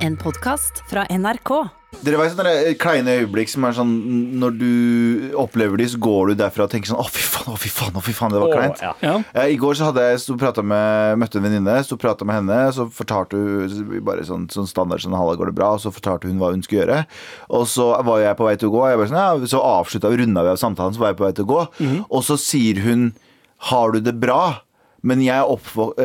En podkast fra NRK. Dere vet sånne der kleine øyeblikk som er sånn Når du opplever de, så går du derfra og tenker sånn Å, fy faen, å, fy faen, å, fy faen, det var kleint. ja. Ja. Eh, I går så hadde jeg pratet med, møtte en venninne, sto og prata med henne. Så fortalte hun bare sånn, sånn standard sånn Halla, går det bra? Og så fortalte hun hva hun skulle gjøre. Og så var jeg på vei til å gå. og Jeg bare sånn, ja, så avslutta vi, runda vi av samtalen, så var jeg på vei til å gå. Og så sier hun Har du det bra? Men jeg,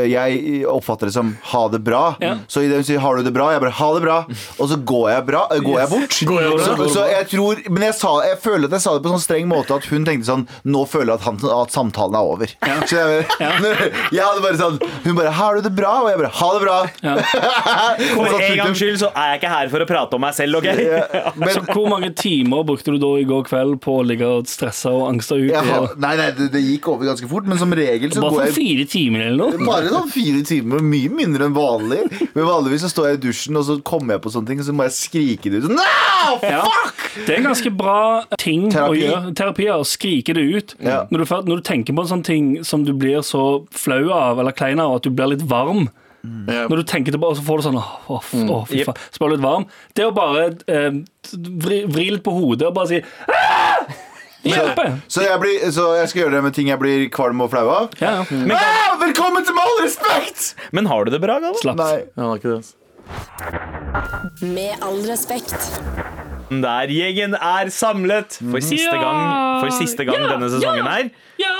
jeg oppfatter det som 'ha det bra'. Ja. Så det hun sier 'har du det bra', jeg bare 'ha det bra'. Og så går jeg, bra, øh, går jeg bort. Går jeg? Så, så jeg tror Men jeg, sa, jeg føler at jeg sa det på sånn streng måte at hun tenkte sånn Nå føler jeg at, han, at samtalen er over. Så jeg, jeg hadde bare sånn Hun bare 'har du det bra?' Og jeg bare 'ha det bra'. For en gangs skyld så er jeg ikke her for å prate om meg selv, OK? Ja, men, Så hvor mange timer brukte du da i går kveld på å ligge og stresse og angste ut? jeg, nei, nei, det, det gikk over ganske fort, men som regel så Bare går jeg fire timer eller noe? Bare sånn fire timer, mye mindre enn vanlig. Men vanligvis så står jeg i dusjen, og så kommer jeg på sånne ting, og så må jeg skrike det ut. No, fuck! Ja. Det er en ganske bra ting Terapi. å gjøre. Terapi er å skrike det ut. Ja. Når, du, når du tenker på en sånn ting som du blir så flau av, eller klein av, at du blir litt varm. Ja. Når du tenker tilbake, så får du sånn Åh, åh, f- åh, fy faen. Så blir du litt varm. Det å bare eh, vri, vri litt på hodet og bare si «Ah!» Hjelper! Så jeg, blir, så jeg skal gjøre det med ting jeg blir kvalm og flau av. Ja, ja. Men, Ah, velkommen til Med all respekt! men har du det bra, Galvan? Slapp. Nei. Jeg har ikke det. altså. Med all respekt. Der gjengen er samlet for siste gang, for siste gang Ja. denne sesongen Ja. her. Ja!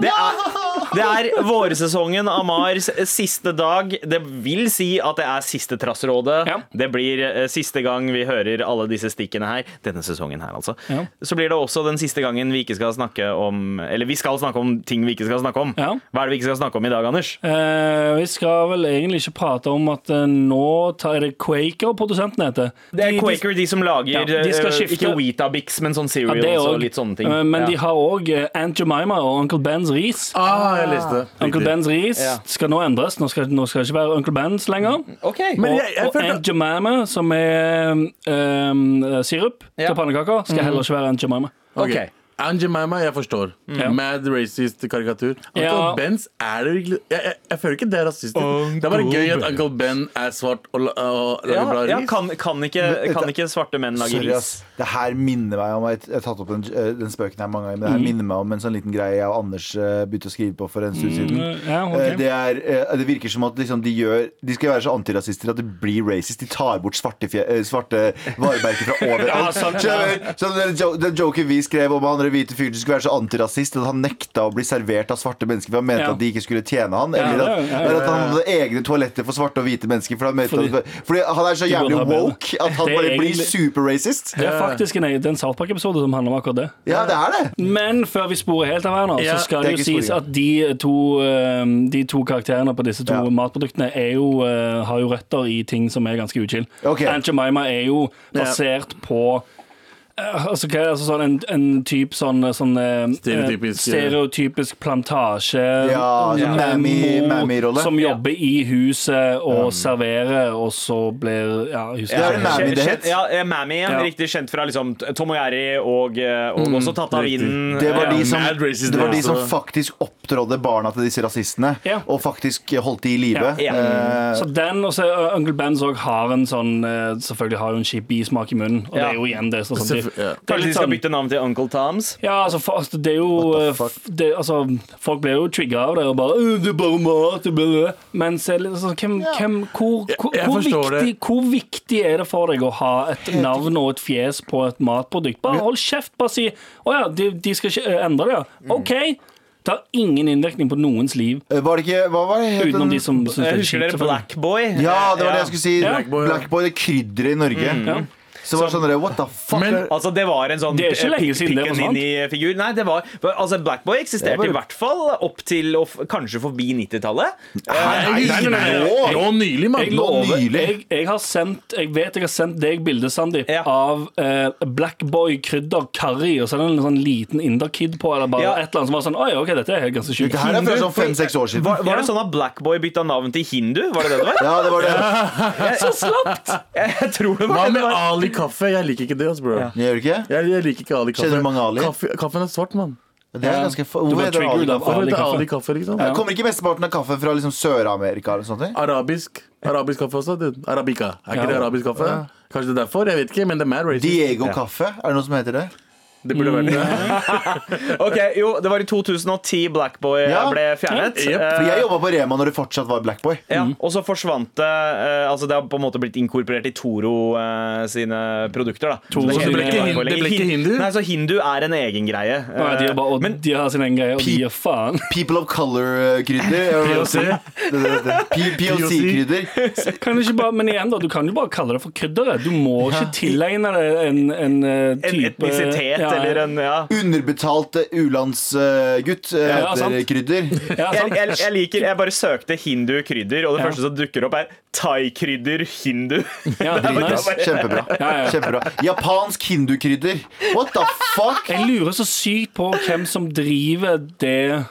Det er, det er vårsesongen av Mars siste dag. Det vil si at det er siste Trassrådet. Ja. Det blir eh, siste gang vi hører alle disse stikkene her. Denne sesongen her, altså. Ja. Så blir det også den siste gangen vi ikke skal snakke om Eller vi skal snakke om ting vi ikke skal snakke om. Ja. Hva er det vi ikke skal snakke om i dag, Anders? Eh, vi skal vel egentlig ikke prate om at eh, nå tar er det Quaker produsenten heter. Det er De- de- Quaker, de som lager Ja, de skal eh, skifte- ikke Weetabix, men sånn Ja, cereals det og litt sånne ting. Eh, Men Ja. de har òg Aunt Jemima og Uncle Bens ris. Ah, jeg leste det. Uncle Bens ris Ja. skal nå endres. Nå skal, nå skal det ikke være Uncle Bens lenger. OK. Og, jeg- jeg og følte- Aunt Jemima, som er um, sirup Ja. til pannekaker, skal heller ikke være Aunt Jemima. Okay. Ok. Aunt Jemima, jeg forstår. Mm. Mad racist karikatur. Uncle Ja. Benz, er det virkelig jeg, jeg, jeg føler ikke det er rasistisk. Det er bare gøy at Uncle Ben er svart og, og lager Ja, bra ja, ris. kan, kan, ikke, kan ikke svarte menn lage Sorry, ris? Det her minner meg om Jeg har tatt opp den, eh, den spøken her mange ganger, men det her minner meg om en sånn liten greie jeg og Anders eh, begynte å skrive på for en stund siden. Ja, okay. Det, er, eh, det virker som at liksom, de gjør De skal være så antirasister at det blir racist. De tar bort svarte, fje, eh, svarte varemerker fra overalt. Ja, sant, Skjønner du? Så den, jo- den joken vi skrev om han hvite fyren som skulle være så antirasist at han nekta å bli servert av svarte mennesker for han mente Ja. at de ikke skulle tjene han. Eller at, ja, ja, ja. eller at han hadde egne toaletter for svarte og hvite mennesker. For han mente Fordi- at, fordi han er så jævlig woke at han bare egentlig, blir super-racist. Det er faktisk en, det er en South Park-episode som handler om akkurat det. Ja, det er det. Men før vi sporer helt av her nå, så skal det det jo sies at de to, eh, de to karakterene på disse to Ja. matproduktene er jo, eh, har jo røtter i ting som er ganske uchill. Okay. Aunt Jemima er jo basert på Altså, hva er altså sånn en, en type sånn, sånn eh, Stereotypisk, eh, stereotypisk plantasje Ja, ja. Mammy, mammy rolle Som jobber i huset og serverer, og så blir Ja, husker Det er jeg mammy det het. Ja, eh, Mammy, ja. Ja. riktig kjent fra liksom Tom og Jerry og, og mm, også Tatt av vinden. Det var, de som, racist, det var de som også. faktisk opptrådde barna til disse rasistene. Ja. Og faktisk holdt de i live. Ja, ja. Eh, Så den og så uh, Uncle Benz òg har en sånn eh, Selvfølgelig har hun en kjip bismak i munnen. Og det er jo igjen det. Så, sånn, Selvfø- ja. Kanskje de skal sånn, bytte navn til Uncle Toms? ja, altså, for, altså, det er jo eh, det, altså, Folk blir jo trigga av det og bare «Øh, 'Det er bare mat', blir det. Men så er det litt sånn hvem, hvem, hvor, Jeg- hvor, jeg hvor, viktig, det. hvor viktig er det for deg å ha et navn og et fjes på et matprodukt? Bare hold kjeft. Bare si 'Å ja, de, de skal ikke eh, endre det', ja. Mm. OK. Det har ingen innvirkning på noens liv. var det ikke Hva var det het Utenom de som syns det er kjipt. Blackboy? Ja, det var det jeg skulle si. Ja. Blackboy, Blackboy det krydderet i Norge. Ja. Så det var sånn What the fuck? Men- Altså, det var en sånn Det er ikke lenge siden det forsvant. figur. Nei, det var Altså, Blackboy eksisterte bare... i hvert fall opp til og kanskje forbi 90-tallet. Nei, Nei, nei, nei, nå! Nylig, mann. Jeg Nå nylig. Jeg, jeg har sendt Jeg vet jeg har sendt deg bilde, Sandeep, Ja. av eh, Blackboy krydder curry, og så er det en sånn liten inderkid på, eller bare Ja. et eller annet som var sånn Oi, OK, dette er helt ganske sjukt. Det her er fra sånn fem-seks år siden. Var, var det sånn at Blackboy bytta navn til Hindu? Var det det det var? Ja, det var det. Så slapt! Jeg, jeg tror det var Hva med det var. Kaffe? Jeg liker ikke det, altså, bro. Ja. Gjør ikke? Jeg, jeg liker ikke Ali kaffe. Kjenner du mange Ali? Kaffe, kaffen er svart, mann. Det er ganske fa- Hvorfor heter det Ali-kaffe? Ali liksom? Kommer ikke mesteparten av kaffe fra liksom Sør-Amerika eller sånt? Arabisk. Arabisk kaffe også. dude. Arabica. Er ikke Ja. det arabisk kaffe? Kanskje det er derfor? Jeg vet ikke, men det er mad racist. Diego kaffe, er det noe som heter det? Det burde vært det. Ok, jo, Det var i 2010 Blackboy Ja. ble fjernet. Yep. For Eh, jeg jobba på Rema når det fortsatt var Blackboy. Ja, og så forsvant det eh, Altså Det har på en måte blitt inkorporert i Toro uh, sine produkter. da Toro Så Det ble ikke Blackboy det ble ikke hindu? Nei, så hindu er en egen greie. Nei, de, er bare, og Men- de har sin egen greie, og de gir faen. People of color-krydder. POC. POC-krydder. Kan du ikke bare, men igjen da, du kan jo bare kalle det for krydderet. Du må ikke tilegne det en, en eh, en type etnisitet ja, eller en Ja. Underbetalt u-landsgutt Ja, heter krydder. ja, Jeg, jeg, jeg liker Jeg bare søkte hindu-krydder, og det Ja. første som dukker opp, er thai-krydder hindu. Ja, nice. Kjempebra. Ja, ja. Kjempebra. Japansk hindukrydder. What the fuck? Jeg lurer så sykt på hvem som driver det,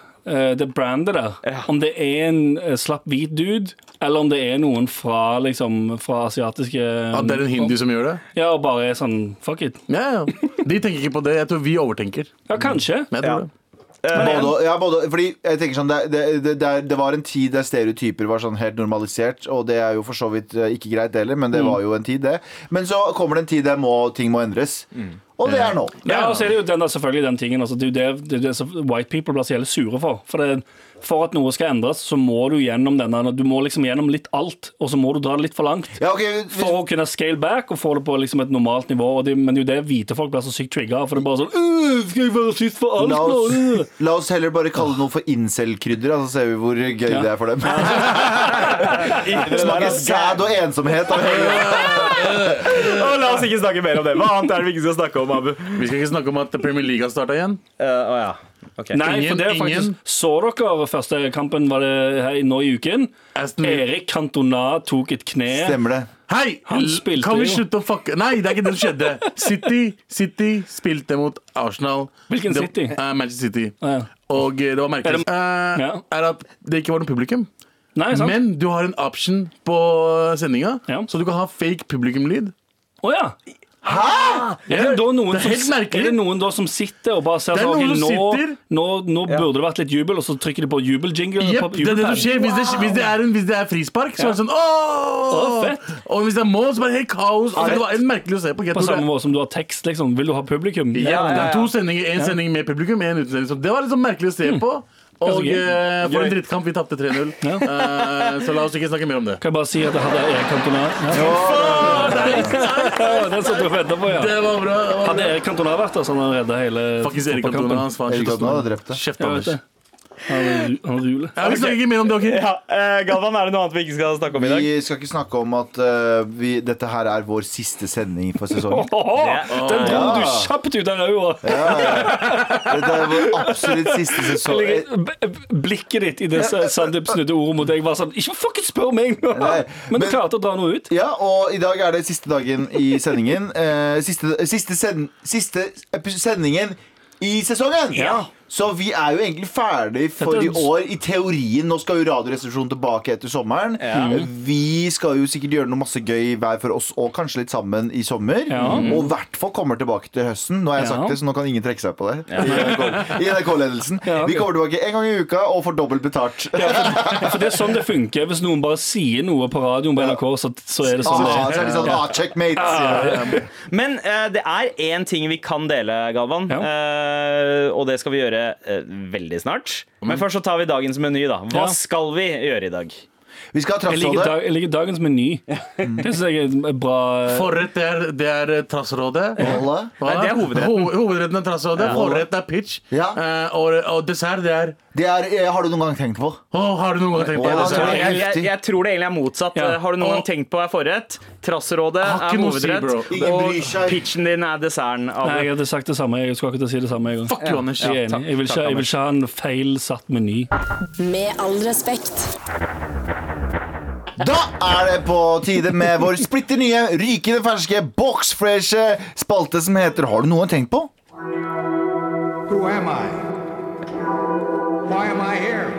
det brandet der. Ja. Om det er en eh, slapp hvit dude, eller om det er noen fra, liksom, fra asiatiske At det er en hindu som gjør det? Ja, og bare er sånn fuck it. Ja, ja. De tenker ikke på det. Jeg tror vi overtenker. Ja, kanskje. Men jeg tror Ja. det. Både, ja, både, fordi jeg tenker sånn det, det, det, det, var en tid der stereotyper var sånn helt normalisert, og det er jo for så vidt eh, ikke greit heller, men det var jo en tid, det. Men så kommer det en tid der må, ting må endres. Og det er nå. Ja, og så er det jo den selvfølgelig den tingen altså, Det er jo det, det, det som white people blir så jævlig sure for. For, det, for at noe skal endres, så må du gjennom denne Du må liksom gjennom litt alt, og så må du dra det litt for langt. Ja, okay. hvis, For å kunne scale back og få det på liksom et normalt nivå. Og det, men det er jo det hvite folk blir så sykt trigga. For det er bare sånn «Øh, Skal jeg være sist for alt la, oss, nå? la oss heller bare kalle det noe for incel-krydder, så ser vi hvor gøy Ja. det er for dem. Smaker sæd og ensomhet av hele la oss ikke snakke mer om det. Hva annet er det vi ikke skal snakke om, Abu? Vi skal ikke snakke om at Premier League har starta igjen. Uh, oh, ja. Ok. Nei, Ingen- for det er faktisk ingen- Så dere første kampen var det her nå i uken? Aston Erik Cantona tok et kne. Stemmer det. Hei! Han spilte kan vi jo. slutte å fucke Nei, det er ikke det som skjedde. City, City spilte mot Arsenal. Hvilken Det- City? Uh, Manchester City. Ah, ja. Og eh, det var merkelig. Er det- uh, Ja. Er at det ikke var noe publikum. Nei, sant? Men du har en option på sendinga, Ja. så du kan ha fake publikumlyd. Oh, ja. Hæ?! Er det, da noen Det er helt som, merkelig. er det noen da som sitter og bare ser Det er sånn noen ok, som nå, sitter- nå, nå burde det vært litt jubel, og så trykker de på jubeljingle. Jepp, det er det som skjer hvis det, hvis det, er, en, hvis det er frispark. Så er det sånn åh! Å, fett. Og hvis det er mål, så er det helt kaos. Og det var helt merkelig å se på. Jeg På tror samme det- måte som du har tekst, liksom. Vil du ha publikum? Ja, Ja, det ja, er to sendinger, En sending med publikum, en uten sending. Så det var litt sånn merkelig å se på. Og eh, for en drittkamp. Vi tapte 3-0. Ja. Eh, så la oss ikke snakke mer om det. Kan jeg bare si at jeg hadde Erik Cantona ja. Ja, Den satt du og venta på, ja. Det var bra. Det var Hadde. Erik Cantona vært der, så hadde han redda hele Faktisk Erik fotballkampen. Cantona. hans faen, Erik Cantona hadde drept det. Kjeft, Jeg vet Anders. det. Han er- ruler. Ja, vi snakker ikke mer om det, OK? Ja, eh, Galvan, er det noe annet vi ikke skal snakke om i dag? Vi skal ikke snakke om at eh, vi, dette her er vår siste sending for sesongen. Den dro Ja. du kjapt ut av øyet. Dette er vår absolutt siste sesong. Blikket ditt i det Sandeep snudde ordet mot deg var sånn Ikke fucking spør meg nå! Nei, Men du men- klarte å dra noe ut. Ja, og i dag er det siste dagen i sendingen. Eh, siste siste, send, siste epi- sendingen i sesongen! Ja. Så vi er jo egentlig ferdig for i år. I teorien. Nå skal jo Radioresepsjonen tilbake etter sommeren. Vi skal jo sikkert gjøre noe masse gøy hver for oss, og kanskje litt sammen i sommer. Ja. Og i hvert fall kommer tilbake til høsten. Nå har jeg Ja. sagt det, så nå kan ingen trekke seg på det. I NRK-ledelsen. Ja, okay. Vi kommer tilbake en gang i uka og får dobbelt betalt. Ja, for det er sånn det funker. Hvis noen bare sier noe på radioen på NRK, så, så er det sånn Ah, det så er det sånn, ah, checkmate. Men uh, det er én ting vi kan dele, Galvan. Ja. Eh, og det skal vi gjøre eh, veldig snart. Men først så tar vi dagens meny, da. Hva skal vi gjøre i dag? Vi skal ha Jeg Trassrådet. dag, jeg liker dagens meny. Det syns jeg er bra. Forrett det er, det er Trassrådet. Hva? Nei, det er hovedretten. Ho hovedretten er Trassrådet. Forrett er pitch. Ja. Eh, og, og dessert, det er Det er, eh, har du noen gang tenkt på? Oh, Har du noen gang tenkt på Ja, det? Jeg, jeg, jeg tror det egentlig er motsatt. Ja. Har du noen gang tenkt på er forrett? Trassrådet er hovedrett. si, og pitchen din er desserten. Nei, jeg hadde sagt det samme. Jeg skulle akkurat si det samme. Jeg, gang. Fuck you, Anders. jeg er takk. Jeg vil ikke, jeg vil ikke ha en feilsatt meny. Med all respekt. Da er det på tide med vår splitter nye, rykende ferske, boxfresh spalte som heter Har du noe å tenke på? Who am I? Why am I here?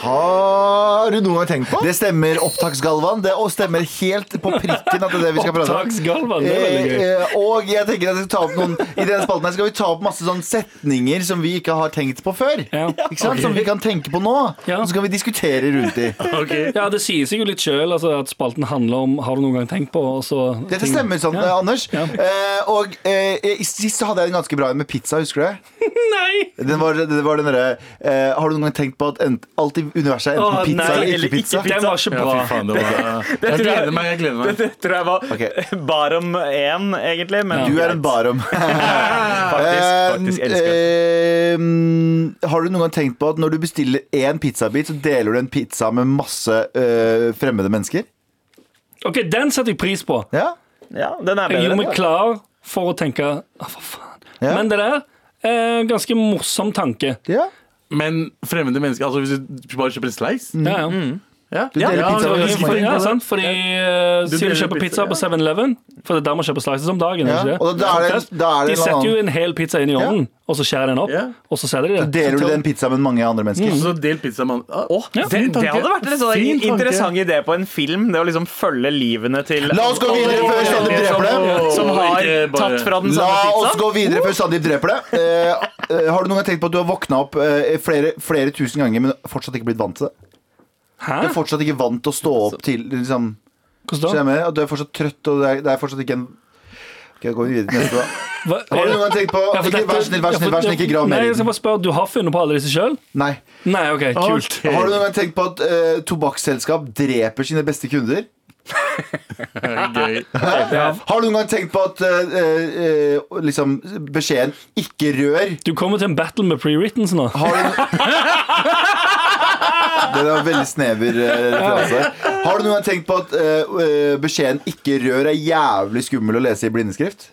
Har du noen gang tenkt på? Det stemmer, opptaksgalvan. Det stemmer helt på prikken at det er det vi skal prate om. Opptaksgalvan, det er veldig gøy. Eh, eh, og jeg tenker at jeg skal ta opp noen I denne spalten her skal vi ta opp masse sånne setninger som vi ikke har tenkt på før. Ja. Ikke sant? Som vi kan tenke på nå. Ja. Og så kan vi diskutere rundt i. Ok. Ja, det sier seg jo litt sjøl altså, at spalten handler om Har du noen gang tenkt på og så Dette ting- stemmer sånn, Ja. eh, Anders. Ja. Eh, og eh, i- sist så hadde jeg en ganske bra en med pizza, husker du det? Nei! Den var, det var den derre eh, Har du noen gang tenkt på at ent, alt i universet er enten Åh, pizza nei, eller ikke pizza? ikke Den var ikke Ja, fy faen, det var det jeg- gleder meg. jeg gleder meg Det tror jeg var okay. Barom 1, egentlig. Men Du er en barom. Faktisk, faktisk elsker. Eh, eh, har du noen gang tenkt på at når du bestiller én pizzabit, så deler du en pizza med masse uh, fremmede mennesker? OK, den setter jeg pris på. Ja? Ja, den er Jeg gjør gjorde meg klar for å tenke Å, for faen. Ja. Men det der er en ganske morsom tanke. ja. Men fremmede mennesker Altså hvis du bare kjøper en slice? Ja, ja. Ja. Du deler Ja, pizza med. Fordi, ja, sant? Fordi eh, Du Sier du kjøper pizza, pizza på 7-Eleven, for det er der man kjøper slices om dagen. Ja, ikke og da er det- da er det De setter jo en hel pizza inn i ovnen, og så skjærer den opp, Ja. og så selger de det. Deler du den pizzaen med mange andre mennesker? Så del pizza med Åh, Ja, det, det hadde vært en sånn Fin interessant idé på en film. Det å liksom følge livene til La oss gå videre før Sandeep dreper det. Som har tatt fra den La oss gå videre før Sandeep dreper det. Eh, eh, har du noen gang tenkt på at du har våkna opp flere, flere tusen ganger, men fortsatt ikke blitt vant til det? Hæ? Du er fortsatt ikke vant til å stå opp til liksom, Hvordan Skjønner jeg du er fortsatt trøtt, og det er, det er fortsatt ikke en Ok, går videre til neste. da Hva- Har du noen gang tenkt på Ja, Ikke Vær snill, vær snill, vær snill, ikke grav mer i jeg skal bare spørre, Du har funnet på alle disse sjøl? Nei. Nei, OK, kult. okay. Har du noen gang tenkt på at uh, tobakksselskap dreper sine beste kunder? Gøy. Har du noen gang tenkt på at uh, uh, liksom beskjeden 'ikke rør' Du kommer til en battle med pre-writtens nå. Har du Det var veldig snever eh, referanse. Har du noen gang tenkt på at eh, eh, beskjeden 'ikke rør' er jævlig skummel å lese i blindeskrift?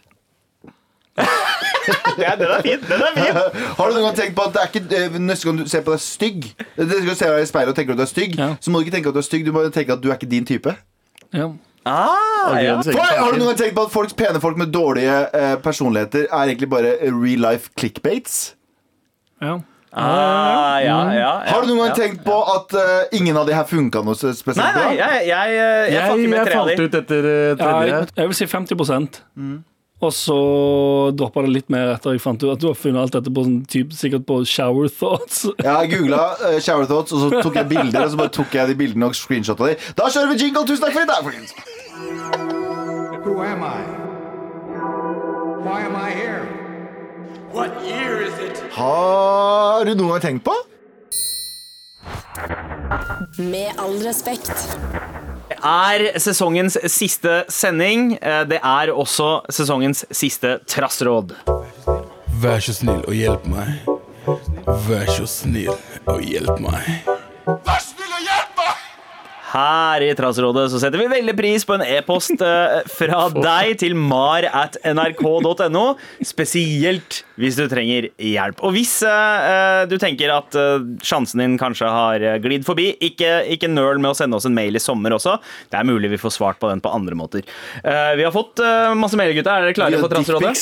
Ja, den er fin. Den er fin. Har du noen gang tenkt på at det er ikke eh, neste gang du ser på deg stygg Neste gang du ser deg i speilet og tenker at du er stygg, Ja. så må du ikke tenke at du er stygg, du må tenke at du er ikke din type. Ja. Ah, ja. For, har du noen gang tenkt på at folks pene folk med dårlige eh, personligheter er egentlig bare real life clickbaits? Ja. Ah, ja, ja, ja, Har du noen gang ja. tenkt på at uh, ingen av de her funka noe spesielt spesielt Nei, nei, jeg, jeg, jeg, jeg, fucker Jeg, med jeg tre ut etter eh, tredje. jeg, jeg vil si 50 Og så droppa det litt mer etter jeg fant ut at du har funnet alt dette på sånn typ, sikkert på shower thoughts. ja, Jeg googla uh, shower thoughts, og så tok jeg bilder. Og så bare tok jeg de bildene og screenshotta de. Da kjører vi jingle! Tusen takk for i dag! folkens. Who am I? Why am I here? Har du noen gang tenkt på? Med all respekt. Det er sesongens siste sending. Eh, Det er også sesongens siste trassråd. Vær så snill og hjelp meg. Vær så snill og hjelp meg. Vær snill og hjelp meg! Her i Trassrådet så setter vi veldig pris på en e-post eh, fra deg til mar at nrk.no. Spesielt hvis du trenger hjelp. Og hvis uh, du tenker at uh, sjansen din kanskje har eh, glidd forbi, ikke, ikke nøl med å sende oss en mail i sommer også. Det er mulig vi får svart på den på andre måter. Uh, vi har fått masse mailer, gutta. Er dere klare for Transrådet?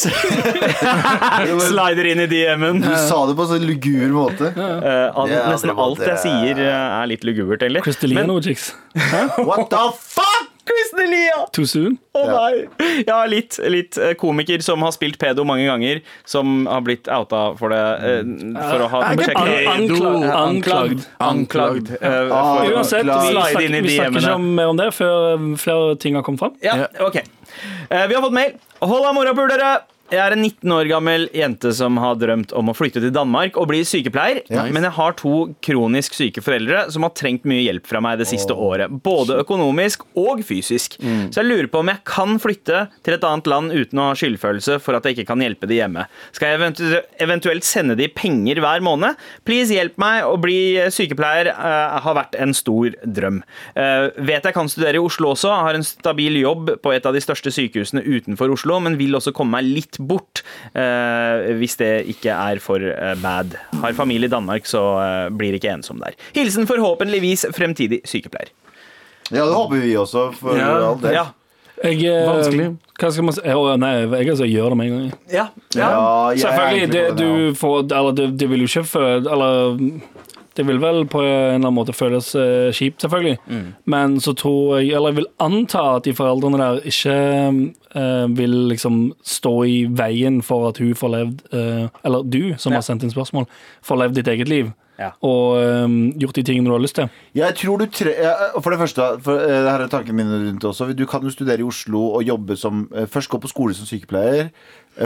Slider inn i DM-en. Du sa det på en sånn lugur måte. Eh, nesten alt jeg sier, er litt lugubert, egentlig. Crystalino Jigs. What the fuck?! Kristen Elia! Too soon? Å nei! Ja, litt, litt eh, komiker som har spilt pedo mange ganger, som har blitt outa for det. eh, For å ha. Anklagd. Eh, Anklagd. Anklagd. eh, Ah, for- Uansett, vi Slide snakker, inn i vi snakker ikke om mer om det før flere ting har kommet fram. Ja, ok. Eh, Vi har fått mail. Hold av morapulere! Jeg er en 19 år gammel jente som har drømt om å flytte til Danmark og bli sykepleier. Nice. Men jeg har to kronisk syke foreldre som har trengt mye hjelp fra meg det siste året. Både økonomisk og fysisk. Så jeg lurer på om jeg kan flytte til et annet land uten å ha skyldfølelse for at jeg ikke kan hjelpe de hjemme. Skal jeg eventu eventuelt sende de penger hver måned? Please hjelp meg. Å bli sykepleier Uh, har vært en stor drøm. Uh, vet jeg kan studere i Oslo også, har en stabil jobb på et av de største sykehusene utenfor Oslo, men vil også komme meg litt bort eh, hvis det ikke er for eh, bad. Har familie i Danmark, så eh, blir ikke ensom der. Hilsen forhåpentligvis fremtidig sykepleier. Ja, det håper vi også, for Ja. all del. Ja. Jeg, Vanskelig. Hva skal man si? Oh, nei, jeg altså, gjør det med en gang. Ja. Ja, er Selvfølgelig, det, ja. du får Eller det, det vil jo ikke føde Eller Det vil vel på en eller annen måte føles eh, kjipt, selvfølgelig. Men så tror jeg Eller jeg vil anta at de foreldrene der ikke eh, vil liksom stå i veien for at hun får levd eh, Eller du, som Ja. har sendt inn spørsmål, får levd ditt eget liv. Ja. Og um, gjort de tingene du har lyst til. Jeg tror du tre ja, For det første, for, eh, det her er tankene mine rundt det også. Du kan jo studere i Oslo og jobbe som eh, Først gå på skole som sykepleier eh,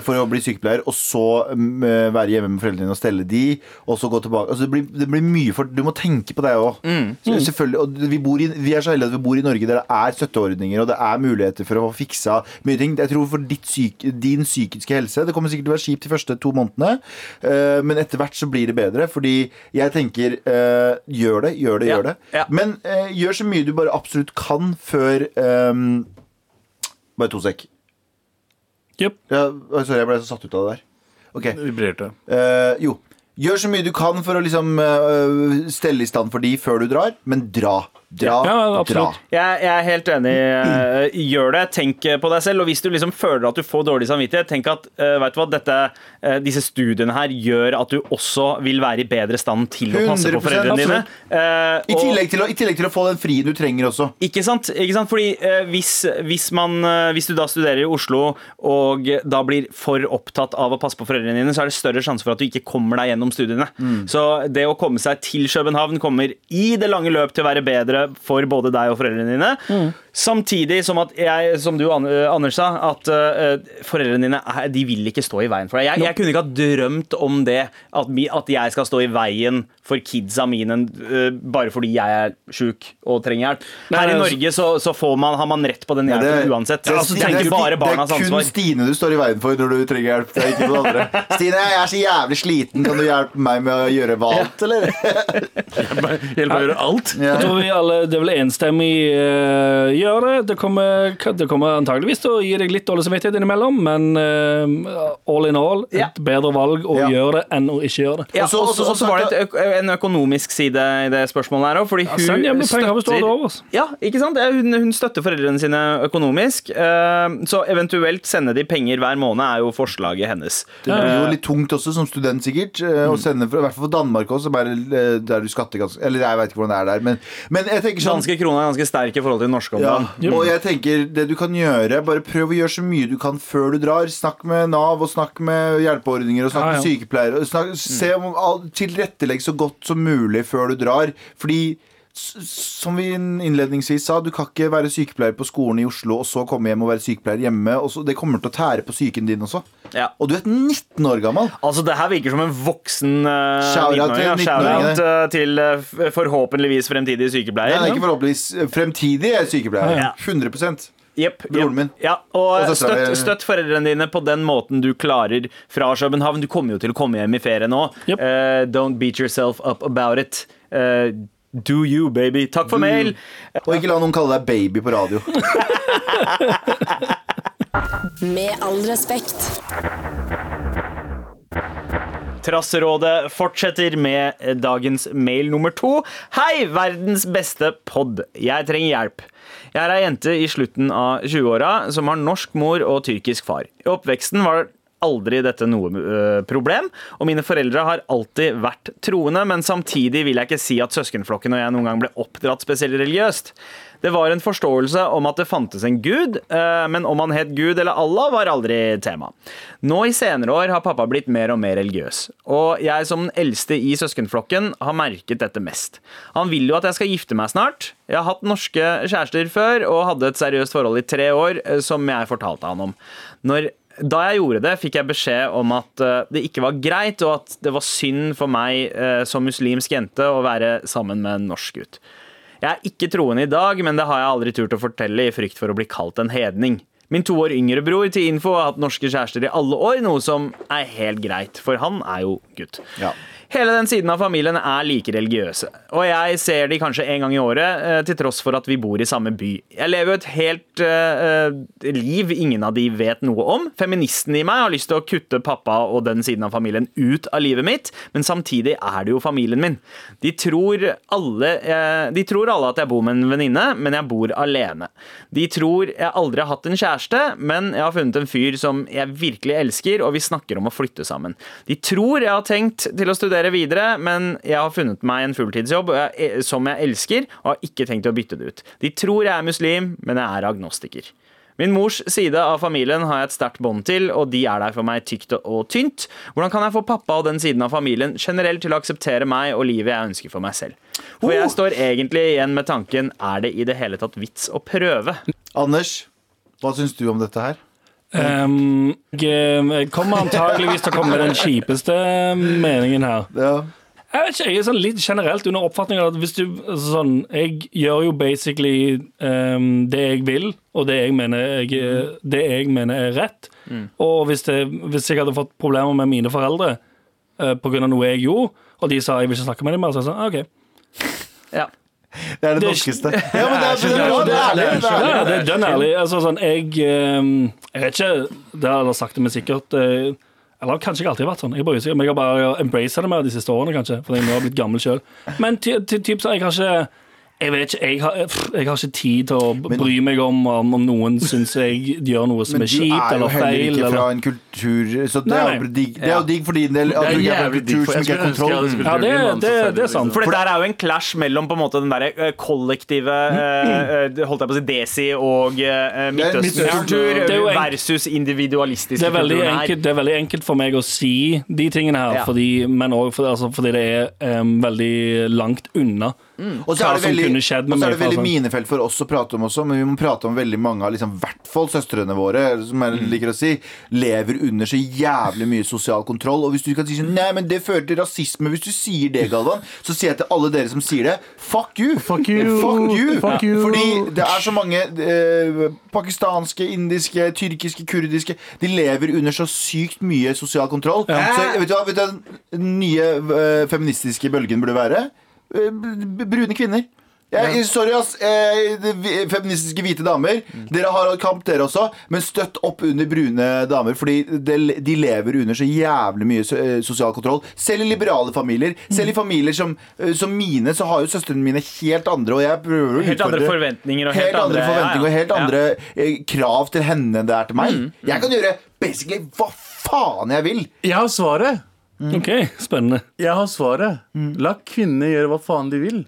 for å bli sykepleier, og så mm, eh, være hjemme med foreldrene dine og stelle de, og så gå tilbake. Altså, det, blir, det blir mye for Du må tenke på deg òg. Selvfølgelig. Og vi, bor i, vi er så heldige at vi bor i Norge der det er støtteordninger, og det er muligheter for å få fiksa mye ting. Jeg tror for ditt syk, din psykiske helse Det kommer sikkert til å være kjipt de første to månedene, uh, men etter hvert så blir det bedre. Fordi jeg tenker uh, gjør det, gjør det, Ja, gjør det. ja. Men uh, gjør så mye du bare absolutt kan før um, Bare to sekk. Yep. Ja, sorry, jeg ble så satt ut av det der. Ok. Vibrerte. Eh, jo. Gjør så mye du kan for å liksom eh, stelle i stand for de før du drar, men dra. Dra. Ja, dra. Jeg, jeg er helt enig. eh, Gjør det. Tenk på deg selv. Og hvis du liksom føler at du får dårlig samvittighet, tenk at eh, vet du hva, dette, eh, disse studiene her gjør at du også vil være i bedre stand til å passe på foreldrene dine. Eh, I, tillegg til å, I tillegg til å få den frien du trenger også. Ikke sant? Ikke sant? Fordi uh, hvis, hvis, man, uh, hvis du da studerer i Oslo og da blir for opptatt av å passe på foreldrene dine, så er det større sjanse for at du ikke kommer deg gjennom studiene. Så det å komme seg til København kommer i det lange løp til å være bedre for både deg og foreldrene dine. Samtidig som at jeg, som du eh, Anders sa, at uh, foreldrene dine er, de vil ikke stå i veien for deg. Jeg, jeg kunne ikke ha drømt om det, at, at jeg skal stå i veien for kidsa mine eh, bare fordi jeg er sjuk og trenger hjelp. Her i altså- Norge så, så får man, har man rett på den Ja, hjelpen uansett. det, altså, det, det er bare barnas det er kun ansvar. Stine du står i veien for når du trenger hjelp. Det er ikke noen andre. Stine, jeg er så jævlig sliten. Kan du hjelpe meg med å gjøre valgt, eller? Hjelp meg å gjøre alt. Ja. Jeg tror vi alle, Det vil enstemmig uh, gjøre det. Det kommer, det kommer antageligvis til å gi deg litt dårlig samvittighet innimellom, men uh, all in all, Ja. et bedre valg å Ja. gjøre det enn å ikke gjøre det. Ja, Også- og også- så også var det et, en økonomisk side i det spørsmålet her òg. Fordi hun ja, penger hvis du har det over. altså. Ja, ikke sant? Hun, hun støtter foreldrene sine økonomisk. eh, Så eventuelt sende de penger hver måned er jo forslaget hennes. Det blir jo litt tungt også som student, sikkert. eh, Å sende, for, I hvert fall for Danmark også, som er, eh, der du skatter ganske Eller jeg vet ikke hvordan det er der, men, men jeg tenker sånn Danske krona er ganske sterk i forhold til den norske. om ja, og jeg tenker det du kan gjøre Bare prøv å gjøre så mye du kan før du drar. Snakk med Nav, og snakk med hjelpeordninger, og snakk Ja, ja. med sykepleiere. Snakk, se om Tilrettelegg så godt som mulig før du drar. Fordi som vi innledningsvis sa, du kan ikke være sykepleier på skolen i Oslo og så komme hjem og være sykepleier hjemme. Så, det kommer til å tære på psyken din også. Ja. Og du er 19 år gammel. Altså, Det her virker som en voksen uh, til 19-åringene. Shout-out uh, til uh, forhåpentligvis fremtidig sykepleier. er ikke forhåpentligvis fremtidig er sykepleier. Ja. 100 Jepp, Broren min. Ja, og Og støtt, støtt foreldrene dine på den måten du klarer fra København. Du kommer jo til å komme hjem i ferie nå. Yep. Uh, don't beat yourself up about it. Uh, do you, baby. Takk for mail. Og ikke la noen kalle deg baby på radio. Med all respekt. Trasserådet fortsetter med dagens mail nummer to. Hei, verdens beste pod. Jeg trenger hjelp. Jeg er ei jente i slutten av 20-åra som har norsk mor og tyrkisk far. I oppveksten var aldri dette noe øh, problem, og mine foreldre har alltid vært troende, men samtidig vil jeg ikke si at søskenflokken og jeg noen gang ble oppdratt spesielt religiøst. Det var en forståelse om at det fantes en gud, øh, men om han het Gud eller Allah, var aldri tema. Nå i senere år har pappa blitt mer og mer religiøs, og jeg som den eldste i søskenflokken har merket dette mest. Han vil jo at jeg skal gifte meg snart. Jeg har hatt norske kjærester før og hadde et seriøst forhold i tre år, eh, som jeg fortalte han om. Når da jeg gjorde det, fikk jeg beskjed om at eh, det ikke var greit, og at det var synd for meg eh, som muslimsk jente å være sammen med en norsk gutt. Jeg er ikke troende i dag, men det har jeg aldri turt å fortelle i frykt for å bli kalt en hedning. Min to år yngre bror til info har hatt norske kjærester i alle år, noe som er helt greit, for han er jo gutt. Ja. Hele den siden av familien er like religiøse, og jeg ser de kanskje en gang i året, eh, til tross for at vi bor i samme by. Jeg lever jo et helt uh, liv ingen av de vet noe om. Feministen i meg har lyst til å kutte pappa og den siden av familien ut av livet mitt, men samtidig er det jo familien min. De tror alle, uh, de tror alle at jeg bor med en venninne, men jeg bor alene. De tror jeg aldri har hatt en kjæreste, men jeg har funnet en fyr som jeg virkelig elsker, og vi snakker om å flytte sammen. De tror jeg har tenkt til å studere studere videre, men jeg har funnet meg en fulltidsjobb jeg, som jeg elsker, og har ikke tenkt å bytte det ut. De tror jeg er muslim, men jeg er agnostiker. Min mors side av familien har jeg et sterkt bånd til, og de er der for meg tykt og tynt. Hvordan kan jeg få pappa og den siden av familien generelt til å akseptere meg og livet jeg ønsker for meg selv? For jeg står egentlig igjen med tanken er det i det hele tatt vits å prøve? Anders, hva syns du om dette her? Um, jeg jeg kommer antageligvis til å komme med den kjipeste meningen her. Ja. Jeg vet ikke, jeg er sånn litt generelt under oppfatningen at hvis du altså sånn, Jeg gjør jo basically um, det jeg vil, og det jeg mener, jeg, det jeg mener er rett. Og hvis, det, hvis jeg hadde fått problemer med mine foreldre uh, pga. noe jeg gjorde, og de sa jeg vil ikke snakke med dem mer, så er jeg sånn OK. Ja. Det er det, norskeste. Ja, men det er, det er, det er. Det er det er dønn ærlig. Altså, sånn, jeg, um, jeg vet ikke Det har jeg sagt det med sikkert uh, Eller kanskje ikke alltid vært sånn. Jeg, bare, jeg har bare embracet det mer de siste årene, kanskje. Fordi jeg nå har blitt gammel sjøl. Men ty, ty, typ, så jeg har ikke jeg vet ikke, jeg har, pff, jeg har ikke tid til å bry meg om om, om noen syns jeg gjør noe som Men er du kjipt er jo eller heller feil. ikke fra Eller. en kultur Så det Nei, er nei. jo digg, det er jo digg for din del at Det er du ikke er fra en jævlig digg, kultur for som jeg ikke har skulle ønske jeg hadde kontroll. Ja, det, det, det er sant. For det der er jo en clash mellom på en måte den der eh, kollektive eh, eh, Holdt jeg på å si desi og eh, Midtøsten-kultur Det er jo en- versus individualistiske Det er, veldig kulturen her. enkelt, det er veldig enkelt for meg å si de tingene her, Ja. fordi, men òg fordi, altså, fordi det er em, veldig langt unna Og så er det veldig, kunne skjedd og så er det veldig sånn. minefelt for oss å prate om også, men vi må prate om veldig mange av liksom, hvert fall søstrene våre, som jeg Mm. liker å si, lever under så jævlig mye sosial kontroll. Og hvis du kan si sånn Nei, men det fører til rasisme. Hvis du sier det, Galvan, så sier jeg til alle dere som sier det, fuck you! Fuck you. Fuck you! Fuck you. Fordi det er så mange eh, pakistanske, indiske, tyrkiske, kurdiske De lever under så sykt mye sosial kontroll. Så vet du hva vet du, den nye eh, feministiske bølgen burde være? Eh, brune kvinner. Jeg, sorry, ass. Eh, feministiske hvite damer. Dere har kamp, dere også, men støtt opp under brune damer. Fordi de, de lever under så jævlig mye so- eh, sosial kontroll. Selv i liberale familier. Selv i familier som, eh, som mine, så har jo søstrene mine helt andre Og jeg prøver å Helt andre forventninger og helt, helt andre andre- forventninger og ja, og helt andre ja. krav til henne enn det er til meg. Mm, Jeg kan gjøre basically hva faen jeg vil. Jeg har svaret. OK, spennende. Jeg har svaret. La kvinnene gjøre hva faen de vil.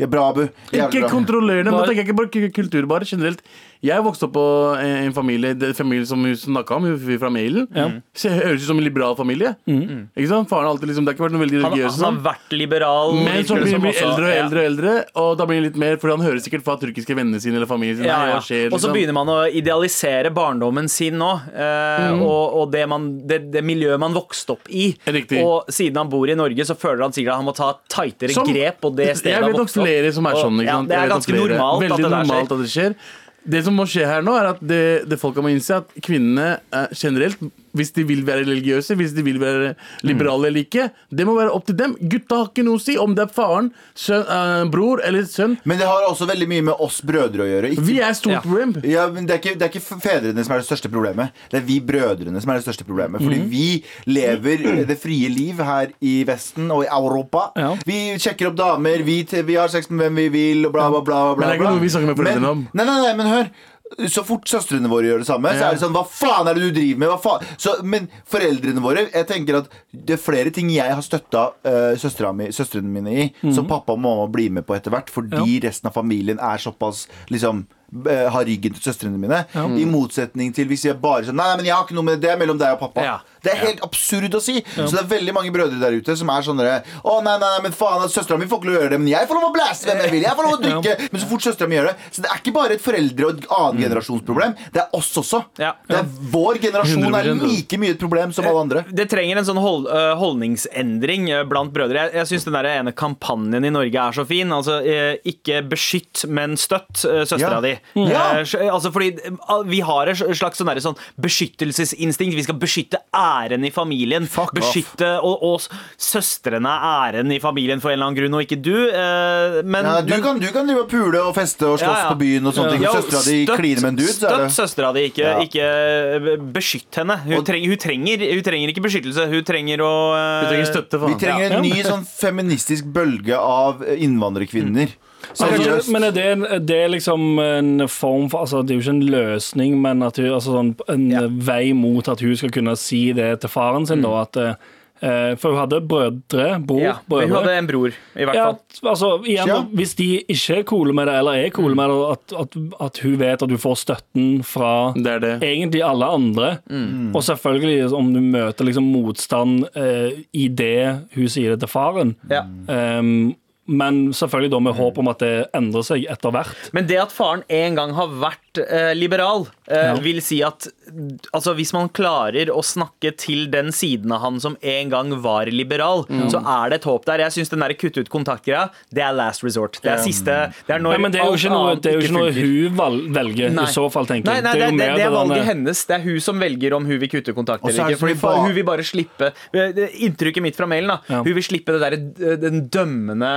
Ja, bra, Abu. Jævlig Ikke bra. kontroller dem. Nå tenker jeg ikke på kultur, bare generelt. Jeg vokste opp på en familie Det er familie som hun snakka om, hun fra mailen. Så jeg høres ut som en liberal familie. Ikke sant? Faren har alltid liksom, Det har ikke vært noe veldig religiøs. han har vært liberal. Men så blir han eldre og eldre og Ja. eldre, og eldre Og da blir han litt mer Fordi han hører sikkert fra turkiske vennene sine eller familien sin. Ja, ja. Og så liksom? begynner man å idealisere barndommen sin nå. Eh, Mm. Og, og det, man, det, det miljøet man vokste opp i. Riktig. Og siden han bor i Norge, så føler han sikkert at han må ta tightere Som- grep på det stedet Jeg vet nok flere som er sånn. Ikke ja, sant? det er ganske normalt at det der normalt skjer. at det skjer. Det som må skje her nå, er at det, det folka må innse, at kvinnene generelt, hvis de vil være religiøse, hvis de vil være liberale eller ikke, det må være opp til dem. Gutta har ikke noe å si om det er faren, søn, eh, bror eller sønn. Men det har også veldig mye med oss brødre å gjøre. Ikke, Vi er stort Ja. problem. ja, men det, er ikke, det er ikke fedrene som er det største problemet. Det er vi brødrene som er det største problemet. Fordi mm. vi lever det frie liv her i Vesten og i Europa. Ja. Vi sjekker opp damer, vi, vi har sex med hvem vi vil, og bla, bla, bla. bla, Men det er ikke noe vi snakker med foreldrene om. Nei, nei, nei, men hør. Så fort søstrene våre gjør det samme, så er det sånn Hva faen er det du driver med? Hva faen? Så, men foreldrene våre Jeg tenker at det er flere ting jeg har støtta uh, søstrene mine i, Mhm. som pappa og mamma blir med på etter hvert, fordi resten av familien er såpass liksom eh, har ryggen til søstrene mine. I motsetning til hvis jeg bare sier Nei, men jeg har ikke noe med det, det er mellom deg og pappa. Ja. Det er helt absurd å si. Så det er veldig mange brødre der ute som er sånn Å, nei, nei, nei, men faen, søstera mi får ikke lov å gjøre det, men jeg får lov å blæse hvem jeg vil. Jeg får lov å drikke. Men så fort søstera mi gjør det. Så det er ikke bare et foreldre- og et annen generasjonsproblem. Det er oss også. Ja. Det er Vår generasjon er 100%. like mye et problem som alle andre. Det trenger en sånn hold, øh, holdningsendring blant brødre. Jeg, jeg syns den der ene kampanjen i Norge er så fin. Altså, eh, ikke beskytt, men støtt søstera Ja. di. Ja. Eh, altså, fordi eh, vi har et slags sånn, sånn beskyttelsesinstinkt. Vi skal beskytte æren i familien. Fuck off. beskytte og, og søstrene er æren i familien for en eller annen grunn, og ikke du. eh, men, Ja, du, men- kan, du kan drive og pule og feste og slåss Ja, ja. på byen og sånne ting. Søstera di kliner med en dude, Støtt det søstera di, ikke, Ja. ikke eh, beskytt henne. Hun, Og- trenger, hun, trenger, hun trenger ikke beskyttelse, hun trenger å eh, hun trenger støtte, Vi trenger en ny sånn feministisk bølge av innvandrerkvinner. innvandrerkvinner. Seriøst. Men er det, er det liksom en form for altså Det er jo ikke en løsning, men at hun, altså sånn, en Ja. vei mot at hun skal kunne si det til faren sin. Da, at eh, for hun hadde brødre, bror, Ja, brødre. hun hadde en bror, i hvert Ja, fall. altså, igjen, Ja. Hvis de ikke er coole med det, eller er coole med det, at, at, at hun vet at du får støtten fra Det det. egentlig alle andre. Og selvfølgelig om du møter liksom motstand eh, i det hun sier det til faren. Ja. Um, men selvfølgelig da med håp om at det endrer seg etter hvert. Men det at faren en gang har vært eh, liberal, eh, Ja. vil si at altså, hvis man klarer å snakke til den siden av han som en gang var liberal, så er det et håp der. Jeg syns den der kutte ut kontakt-greia, det er last resort. Det er siste Det er når Nei, men det er jo ikke noe, det er jo ikke noe hun velger, Nei. i så fall, tenker jeg. nei, det, jo det, mer det er valget hennes. Det er hun som velger om hun vil kutte kontakt eller er ikke. Fordi så Hun vil bare slippe Inntrykket mitt fra mailen, da. Ja. Hun vil slippe det der, den dømmende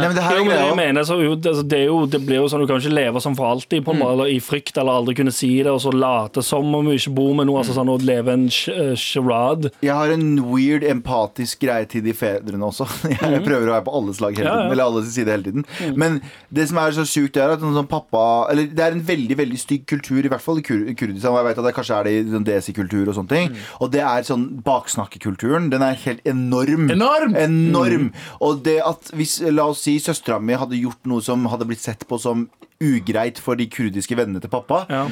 Nei, men det her Jo, men det, jeg mener, så, det, altså, det, er jo, det blir jo sånn Du kan ikke leve som for alltid på en måte, eller i frykt eller aldri kunne si det, og så late som om du ikke bor med noe. Altså sånn å leve en eh, charade. Jeg har en weird empatisk greie til de fedrene også. Jeg prøver å være på alles lag hele tiden. Eller alles side hele tiden. Men det som er så sjukt, er at sånn pappa Eller det er en veldig veldig stygg kultur, i hvert fall i Kur Kurdistan. Og jeg vet at det kanskje er det i sånn desi-kultur og sånne ting. Og det er sånn baksnakkekulturen. Den er helt enorm. Enorm! Enorm! Og det at hvis, la oss si, søstera mi hadde gjort noe som hadde blitt sett på som ugreit for de kurdiske vennene til pappa, Ja.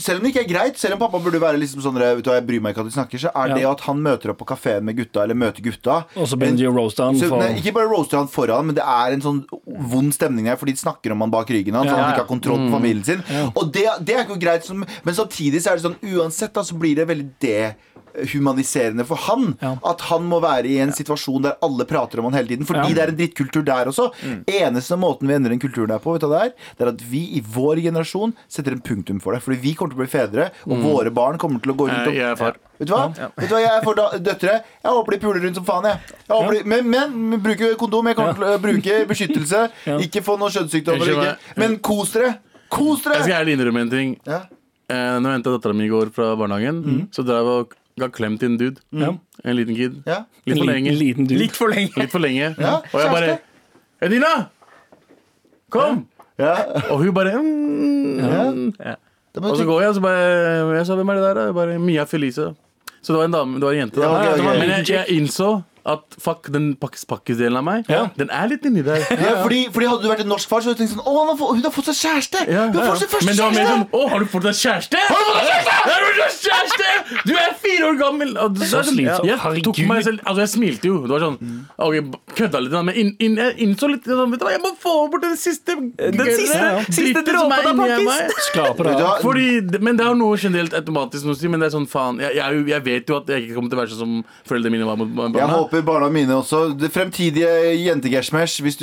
selv om det ikke er greit, selv om pappa burde være liksom sånn vet du Jeg bryr meg ikke at de snakker, så er Ja. det at han møter opp på kafeen med gutta, eller møter gutta Og så begynner de å roaste han for nei, Ikke bare roaster han foran, men det er en sånn vond stemning der, fordi de snakker om han bak ryggen hans, Ja, og han ikke har kontroll på familien sin. Og det, det er ikke greit, men samtidig så er det sånn uansett da, så blir det veldig dehumaniserende for han. Ja. At han må være i en situasjon der alle prater om han hele tiden. Fordi Ja. det er en drittkultur der også. Eneste måten vi endrer den kulturen her på, vet du det er? Det er at vi i vår generasjon setter en punktum for det. Fordi vi kommer til å bli fedre, og våre barn kommer til å gå rundt og jeg er far. Vet du hva? Vet du hva, Jeg får da, døtre. Jeg håper de puler rundt som faen. Jeg. Jeg håper de, men, men bruke kondom. Jeg kommer til å bruke beskyttelse. Ja. Ikke få noen kjønnssykdommer. Ikke. Men kos dere! Kos dere! Jeg skal ærlig innrømme en ting. Ja. Eh, når jeg henta dattera mi i går fra barnehagen, så drev jeg og ga klem til en dude. Mm. En liten kid. Ja. Litt for En lenge. liten, liten dude. Litt for lenge. Litt for lenge. Ja, og jeg bare. Edina! Kom! Ja. Og hun bare mm, Og så går jeg, og så bare Jeg sa hvem er det der? Bare Mia Felice. Så det var en dame, det var en jente. Da. Ja, okay. ok. Men jeg, jeg innså at fuck, den pakkis pakkis-delen av meg, Ja. den er litt inni der. Ja, fordi, fordi Hadde du vært en norsk far, så hadde du tenkt sånn Å, han har fått, hun har fått seg kjæreste! Ja, Hun har ja, fått sin ja. første Men det var mer kjæreste! sånn Å, har du fått deg kjæreste? Har du fått deg kjæreste? Har du fått deg kjæreste? Du er fire år gammel! Og det- Så det er sånn- slitsomt. Jeg tok Herregud. meg selv Altså, jeg smilte jo. Det var sånn Ok, kødda litt, men inn, inn, jeg innså litt sånn Vet du hva, jeg må få bort den siste Den siste- siste dritten som dråpen er av inni pakkis. meg. Skraper Vet du av. hva? Fordi, men det har noe generelt automatisk noe å si, men det er sånn faen Jeg, jeg, er jo- jeg vet jo at jeg ikke kommer til å være sånn som foreldrene mine var mot barna. Jeg håper barna mine også Det fremtidige jentegeshmesh Hvis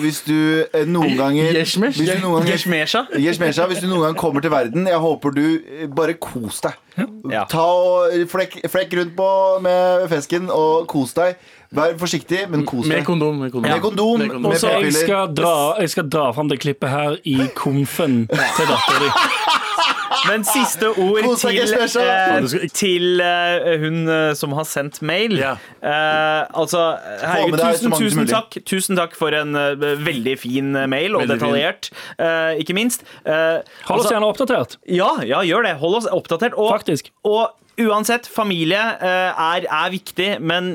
hvis du eh, noen ganger Geshmesh? Hvis du noen ganger Geshmesha. Geshmesha, hvis du noen gang kommer til verden Jeg håper du eh, bare kos deg Ja. Ta og flekk, flekk rundt på med fesken Og kos deg Vær forsiktig, men kos Med deg kondom. Med kondom. Med kondom, Med kondom. med Så jeg skal, dra, jeg skal dra fram det klippet her i komfen til dattera di. Men siste ord til, eh, til eh, hun eh, som har sendt mail. Ja. Eh, altså, herregud, deg så tusen, mange som tusen mulig. takk, tusen takk for en eh, veldig fin eh, mail, og Veldig fin. detaljert, eh, ikke minst. Eh, Hold oss altså- gjerne oppdatert. Ja, ja, gjør det. Hold oss oppdatert. Og, Faktisk. og uansett, familie eh, er, er viktig, men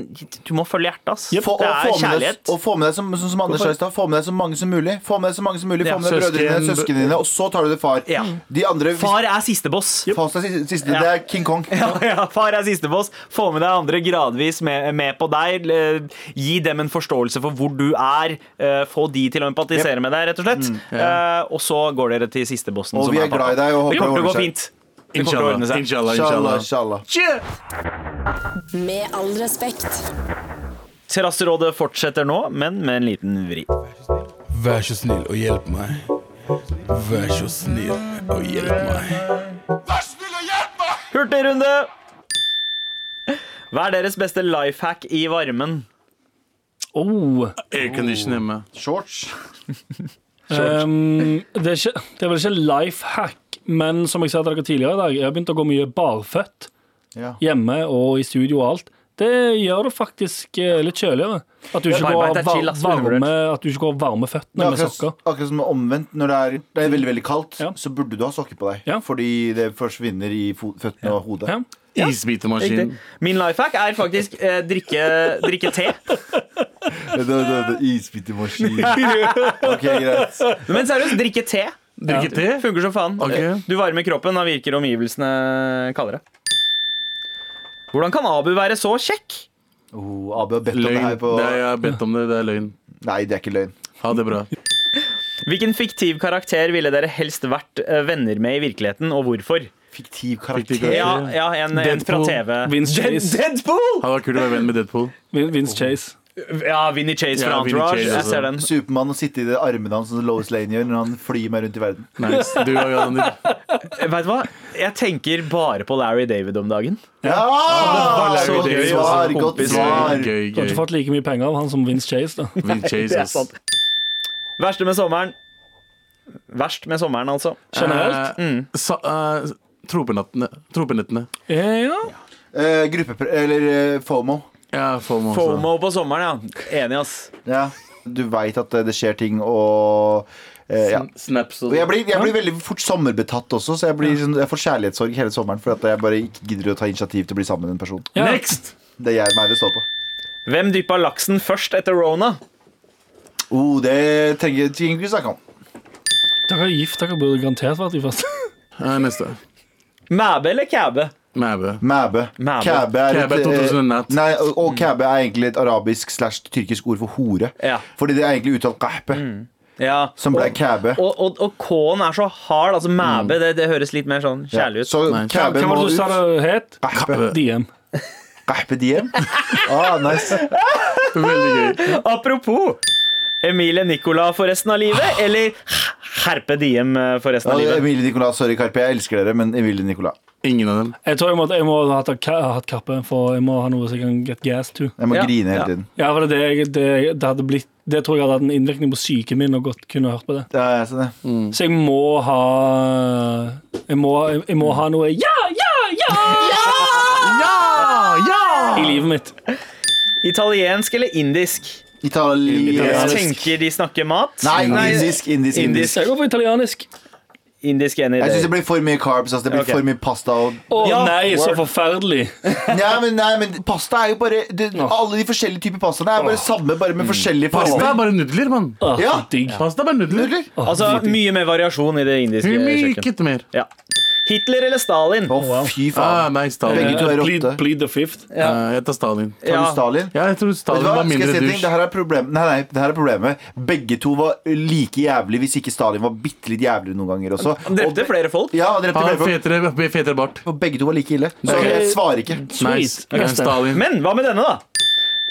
du må følge hjertet, ass. Yep. og, det få er deg, kjærlighet. og få med deg som, som, som Anders sa i stad, få med deg så mange som mulig. Få med deg så mange som mulig Ja, Få med deg søsken, dine, søsknene dine, og så tar du det far. Ja. De andre Far er siste boss. Fast er siste, siste Ja. Det er King Kong. Ja, ja, far er siste boss. Få med deg andre gradvis med, med på deg. Eh, Gi dem en forståelse for hvor du er. Eh, Få de til å empatisere med deg, rett og slett. Eh, og så går dere til siste bossen. Og som vi er er glad i deg og Det håper det går fint. Inshallah. Inshallah. Inshallah, inshallah. inshallah. Med all respekt. Terrasserådet fortsetter nå, men med en liten vri. Vær så snill og hjelp meg. Vær så snill og hjelp meg. Vær snill og hjelp meg! Hurtigrunde! Hva er deres beste life hack i varmen? Oh. Aircondition hjemme. Shorts. Um, det, er ikke, det er vel ikke life hack, men som jeg sa til dere tidligere i dag, jeg har begynt å gå mye barføtt Ja. hjemme og i studio og alt. Det gjør det faktisk eh, litt kjøligere. At du ikke, går, var- varme, at du ikke går varme føttene akkurat, med sokker. akkurat som omvendt. Når det er, det er veldig veldig kaldt, Ja. så burde du ha sokker på deg. Ja. Fordi det forsvinner i føttene og hodet. Ja. Isbitemaskin. Min life hack er faktisk eh, drikke, drikke te. Isbitemaskin. Ok, greit. Men seriøst, drikke te. Drikke te? Funker som faen. Okay. Du varmer kroppen, da virker omgivelsene kaldere. Hvordan kan Abu være så kjekk? Oh, Abu har bedt om det her på Det er, jeg har bedt om det. Det er løgn. Nei, det er ikke løgn. Ha det bra. Hvilken fiktiv karakter ville dere helst vært eh, venner med i virkeligheten, og hvorfor? Fiktiv Fiktiv karakter. karakter. Ja, ja en, en fra TV. Vince Chase. Deadpool! Han var kult å være venn med Deadpool. Vince Chase. Ja, Vinnie Chase fra Ja, Entourage. Chase Jeg ser den. Supermann og sitte i det armene hans som Lois Lane gjør når han flyr meg rundt i verden. Nice. Du har jo den Vet du hva? Jeg tenker bare på Larry David om dagen. Ja! var Så Larry David, svar, altså, godt svar. Gøy, Du har ikke fått like mye penger av han som Vince Chase. da Vince Chase, Det er ass. Verste med sommeren. Verst med sommeren, altså. Generelt. Eh, sa, uh, tropenattene. Tropenettene. Ja. Eh, gruppe... Eller eh, FOMO. Ja, FOMO også. FOMO på sommeren, ja. Enig, ass. Ja. Du veit at eh, det skjer ting, og eh, ja. Snaps og jeg blir, jeg blir veldig fort sommerbetatt også, så jeg, blir, sånn- jeg får kjærlighetssorg hele sommeren for at jeg bare ikke gidder å ta initiativ til å bli sammen med en person. Ja. Next! Det er jeg, meg det står på. Hvem dyppa laksen først etter Rona? Oh, det trenger trenger vi ikke snakke om. Dere er gift, dere burde garantert vært første. Eh, neste. Mæbe eller kæbe? Mæbe. Mæbe. Mæbe. Kæbe er, Kæbe er et, eh, 2001. Nei, og, og kæbe er egentlig et arabisk slash tyrkisk ord for hore. Ja. Fordi det er egentlig uttalt kahpe, ja. som ble kæbe. Og, og, og K-en er så hard. Altså Mæbe, det, det høres litt mer sånn kjærlig ut. Så kæbe må hva må var det du sa det het? Kahpe. Diem. Kahpe diem. Ah, nice. Veldig gøy. Apropos Emilie Nicolas for resten av livet, eller Herpe Diem eh, for resten av Ja, livet? Emilie Nicolas, sorry Karpe, jeg elsker dere, men Emilie Nicolas. Ingen av dem. Jeg tror jeg må, jeg må ha hatt, kappe, for jeg må ha noe så jeg kan get gas to. Jeg må Ja, grine hele tiden. Ja, for det, det, det, det hadde blitt Det tror jeg hadde hatt en innvirkning på psyken min, og godt kunne hørt på det. Ja, jeg ser det. Så jeg må ha Jeg må, jeg må ha noe ja, ja, ja! Ja! Ja! i livet mitt. Italiensk eller indisk? Jeg Italiensk. tenker de snakker mat. Nei, indisk, indisk, indisk. Jeg går for italienisk. Indisk enig i Jeg syns det det. blir for mye carbs. Altså, det blir okay. for mye pasta. Og... Å Ja, nei, så forferdelig. Nei, men, nei, men pasta er jo bare det, Alle de forskjellige typer pastaene er bare samme, bare med forskjellige former. Pasta er bare nudler, mann. Ja. Pasta er bare nudler. Nudler? Altså Mye mer variasjon i det indiske kjøkkenet. Myket mer. Ja. Hitler eller Stalin? Å, fy Ah, faen. nei, Stalin. Begge to er plead, rotte. plead the fifth. Ja. Eh, jeg tar Stalin. Tar Ja. du Stalin? Ja, jeg tror Vet Stalin du hva? var Skal jeg mindre si en ting? dusj. Det her er problem. Nei, nei, det her er problemet. Begge to var like jævlig hvis ikke Stalin var bitte litt jævlig noen ganger også. Han drepte Og- flere folk. Ja, drepte Han flere har folk. fetere, fetere bart. Og begge to var like ille. Så Ok. jeg svarer ikke. Nice. Stalin. Men hva med denne, da?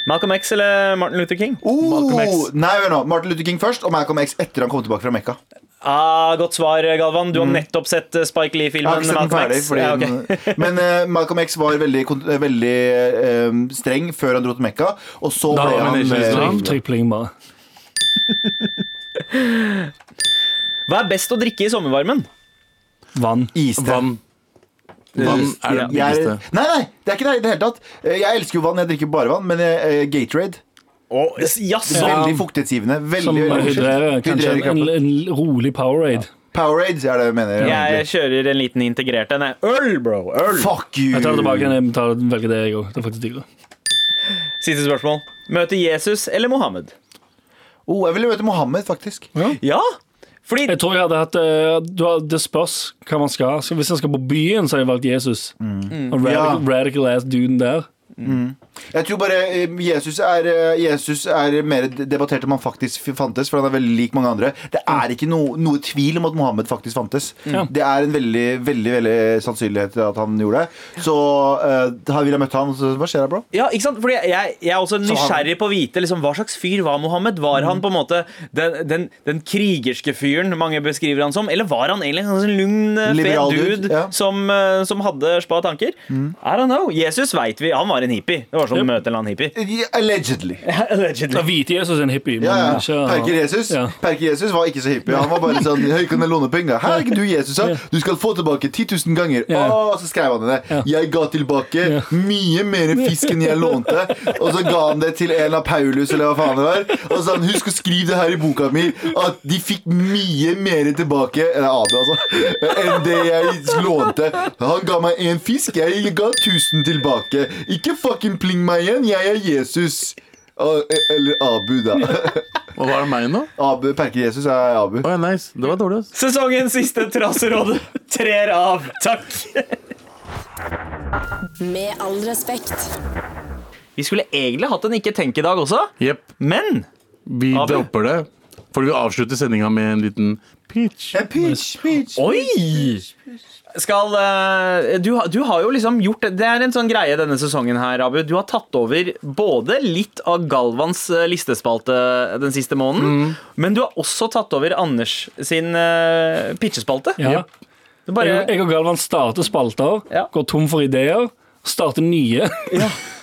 Malcolm X eller Martin Luther King? Malcolm Oh, X. nei, hør nå. Martin Luther King først, og Malcolm X etter han kom tilbake fra Mekka. Ah, godt svar, Galvan. Du har nettopp sett eh, Spike Lee-filmen ikke sett den Malcolm ferdig, X. fordi, Ja, okay. Men uh, Malcolm X var veldig, veldig eh, streng før han dro til Mekka, og så Da ble han han eh, Islam. Trykk pling bare. Hva er best å drikke i sommervarmen? Vann. iste. Vann. Vann er det Jeg billigste. nei, nei, det er ikke det i det hele tatt. Jeg elsker jo vann, jeg drikker bare vann, men uh, Gatorade Oh, jaså! Veldig fuktighetsgivende. Veldig, Som hydrerer. Kanskje Hydrerer en, en rolig Powerade. Powerade er det jeg mener. Jeg kjører en liten integrert en. Øl, bro! Øl! Fuck you! Jeg tar det tilbake. Jeg tar, velger det, jeg òg. Det er faktisk diggere. Siste spørsmål. Møte Jesus eller Mohammed? Oh, jeg ville møte Mohammed, faktisk. Ja! Fordi Jeg tror jeg hadde hatt uh, Det spørs hva man skal. Så Hvis jeg skal på byen, så har jeg valgt Jesus. Og radical, Ja. radical ass duden der. Jeg tror bare eh, Jesus er, eh, Jesus er mer debattert om han faktisk fantes, for han er veldig lik mange andre. Det er ikke noe, noe tvil om at Mohammed faktisk fantes. Ja. Det er en veldig veldig, veldig sannsynlighet til at han gjorde det. Så uh, ville jeg møtt så hva skjer da, bro? Ja, ikke sant? Fordi jeg, jeg er også nysgjerrig på å vite liksom, hva slags fyr var Mohammed. Var han på en måte den, den, den krigerske fyren mange beskriver han som, eller var han egentlig en sånn lugn, eh, fet dude, ja. som, eh, som hadde spa tanker? I don't know. Jesus vet vi, han var en hippie. Det var bare sånn møte en eller annen hippie. Yeah, Allegedly. Allegedly. Da hvite Jesus er en hippie. Men Ja, ja. ikke Perker Jesus Ja. Perker Jesus var ikke så hippie. Han var bare sånn Hei, kan jeg låne penger? Her er ikke du Jesus, da. Du skal få tilbake 10 000 ganger. Ja. Å, så skrev han det. Ja. Jeg ga tilbake mye mer fisk enn jeg lånte. Og så ga han det til en av Paulus, eller hva faen det var. Og så sa han husk å skrive det her i boka mi, at de fikk mye mer tilbake Eller Abe, altså. Enn det jeg lånte. Han ga meg én fisk, jeg ga 1000 tilbake. Ikke fucking pling meg igjen, jeg er Jesus. Eller Abu, da. Og hva er det meg nå? Abu, Perker Jesus er Abu. Oh, ja, nice. Det var dårlig. ass. Sesongens siste Traseråd trer av. Takk. Med all respekt. Vi skulle egentlig hatt en Ikke tenk i dag også, yep. men Vi Abu. dropper det. Fordi vi avslutter sendinga med en liten pitch. Pitch, pitch, pitch Oi! Skal eh, du, har- du har jo liksom gjort det er en sånn greie denne sesongen her, Abu. Du har tatt over både litt av Galvans eh, listespalte den siste måneden, men du har også tatt over Anders sin uh, pitchespalte. Ja. Bare, Jeg, jeg og Galvan starter spalter, Ja. går tom for ideer, starter nye.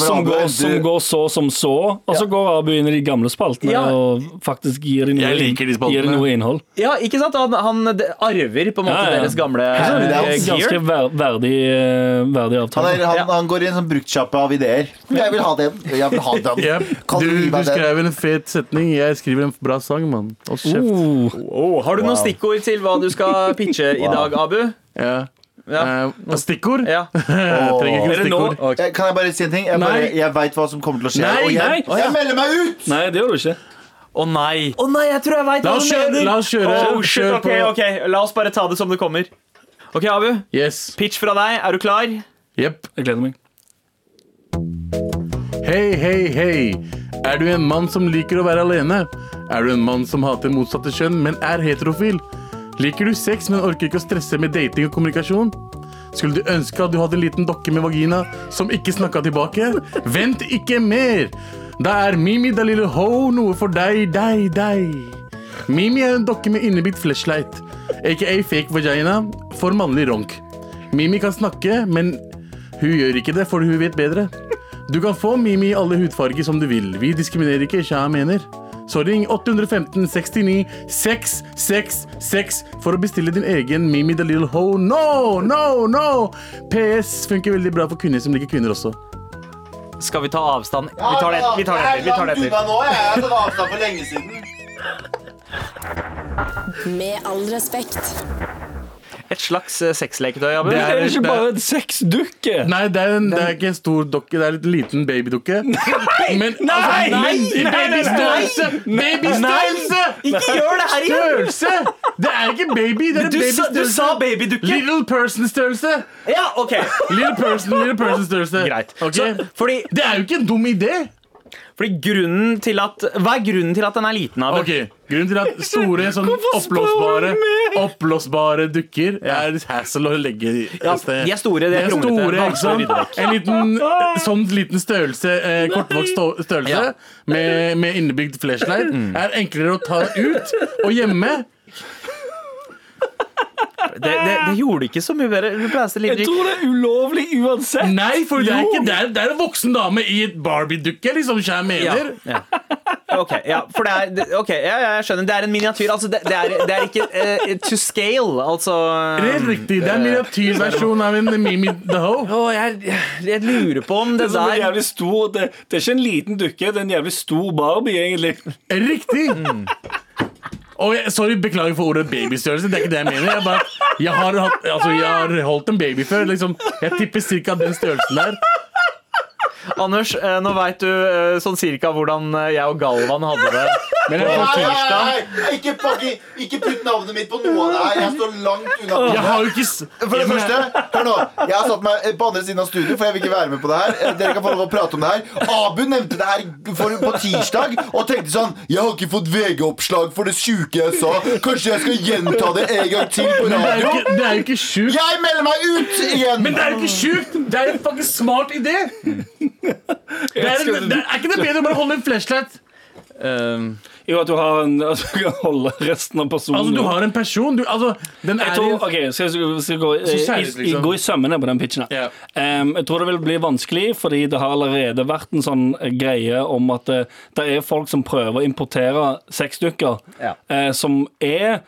som, går, som går så som så, og så går Abu inn i de gamle spaltene Ja. og faktisk gir dem noe, de noe innhold. ja, ikke sant? Han, han arver på en måte Ja, ja. deres gamle det er eh, Ganske ver, verdig, eh, verdig Han, er, han, Ja. han går i en sånn bruktsjappe av ideer. Jeg vil ha den. Jeg vil ha den. yep. Du, du du skrev en fet setning. Jeg skriver en bra sang, mann. Hold kjeft. Oh, Oh, har du noen stikkord til hva du skal pitche i dag, Abu? Ja. Ja. Uh, stikkord? Ja. Trenger ikke stikkord. Ok. Eh, Kan jeg bare si en ting? Jeg, bare, jeg veit hva som kommer til å skje. Nei, og jeg, jeg melder meg ut! nei, det gjør du ikke. Å nei! Å nei, jeg tror jeg veit La hva oss kjøre, mener! la oss kjøre. Oh, shit, Kjør ok, på. ok, La oss bare ta det som det kommer. Ok, Abu. Yes. Pitch fra deg. Er du klar? Jepp. Jeg gleder meg. Hei, hei, hei. Er du en mann som liker å være alene? Er du en mann som hater motsatte kjønn, men er heterofil? Liker du sex, men orker ikke å stresse med dating og kommunikasjon? Skulle du ønske at du hadde en liten dokke med vagina som ikke snakka tilbake? Vent ikke mer! Da er Mimi da lille ho noe for deg, deg, deg. Mimi er en dokke med innebygd flashlight, aka fake vagina, for mannlig ronk. Mimi kan snakke, men hun gjør ikke det, for hun vet bedre. Du kan få Mimi i alle hudfarger som du vil. Vi diskriminerer ikke, Sha mener. Så ring 815 69 666 for å bestille din egen Mimi the Little Ho. No, no, no! PS funker veldig bra for kvinner som liker kvinner også. Skal vi ta avstand? Vi tar det etter. Vi tar det etter. Vi tar det etter. Jeg har avstand for lenge siden. Med all respekt. Et slags eh, sexleketøy, Abu. Det er- ikke bare en sexdukke! Nei, det er, en, det er ikke en stor dokke, det er en liten babydukke. Men, Nei! altså, men Nei! i Nei, nei, nei! babystørrelse! Babystørrelse! Ikke gjør det her igjen! Størrelse! Det er ikke baby, det er Du sa, du sa babydukke. Little person-størrelse. Ja, OK. Little person, little person-størrelse. Greit. Okay? Så, fordi, Det er jo ikke en dum idé. Fordi grunnen til at Hva er grunnen til at den er liten, Abel? Ok, Grunnen til at store sånn oppblåsbare Oppblåsbare dukker er litt hassle å legge i Ja, sted. de er store, de er store, vanskelig å rydde sant? En liten sånn liten størrelse, eh, kortvokst størrelse Ja. med, med innebygd flashlight er enklere å ta ut og gjemme. Det, det, det gjorde ikke så mye bedre. Du Jeg tror det er ulovlig uansett. Nei, for det er ikke det er, det er en voksen dame i et Barbie-dukke, liksom, som jeg Ja, mener. ja. Ok, ja, for det er det- Ok, ja, ja, jeg skjønner. Det er en miniatyr. Altså, det, det, er, det er ikke uh, to scale, altså Det er riktig. Det er en miniatyrversjon av en Mimi the Ho. Oh, jeg, jeg lurer på om det Det er, sånn der jævlig stor, det, det er ikke en liten dukke, det er en jævlig stor Barbie, egentlig. Riktig! Og jeg, sorry, Beklager for ordet babystørrelse. Det er ikke det jeg mener. Jeg, bare, jeg, har, hatt, altså, jeg har holdt en baby før. Liksom, jeg tipper ca. den størrelsen der. Anders, eh, nå veit du eh, sånn cirka hvordan eh, jeg og Galvan hadde det Men på tirsdag. Ikke, fucking, ikke putt navnet mitt på noe av det her. Jeg står langt unna. jeg har jo ikke s- For det første, hør nå Jeg har satt meg på andre siden av studio, for jeg vil ikke være med på det her. Eh, Dere kan få lov å prate om det her. Abu nevnte det her for, på tirsdag og tenkte sånn Jeg har ikke fått VG-oppslag for det sjuke jeg sa. Kanskje jeg skal gjenta det en gang til på Men det er jo radio? ikke, det er jo ikke sjukt. Jeg melder meg ut igjen! Men det er jo ikke sjukt! Det er en faktisk smart idé. Det er, en, det er, er ikke det bedre å bare holde en flashlight? Eh, Jo, at du har en At du kan holde resten av personen. Altså, du har en person. Du, altså, den Jeg er tror, ok, skal skal gå, liksom. gå i sømmene på den pitchen. her. yeah. um, jeg tror det vil bli vanskelig, fordi det har allerede vært en sånn eh, greie om at det, det er folk som prøver å importere sexdukker yeah. uh, som er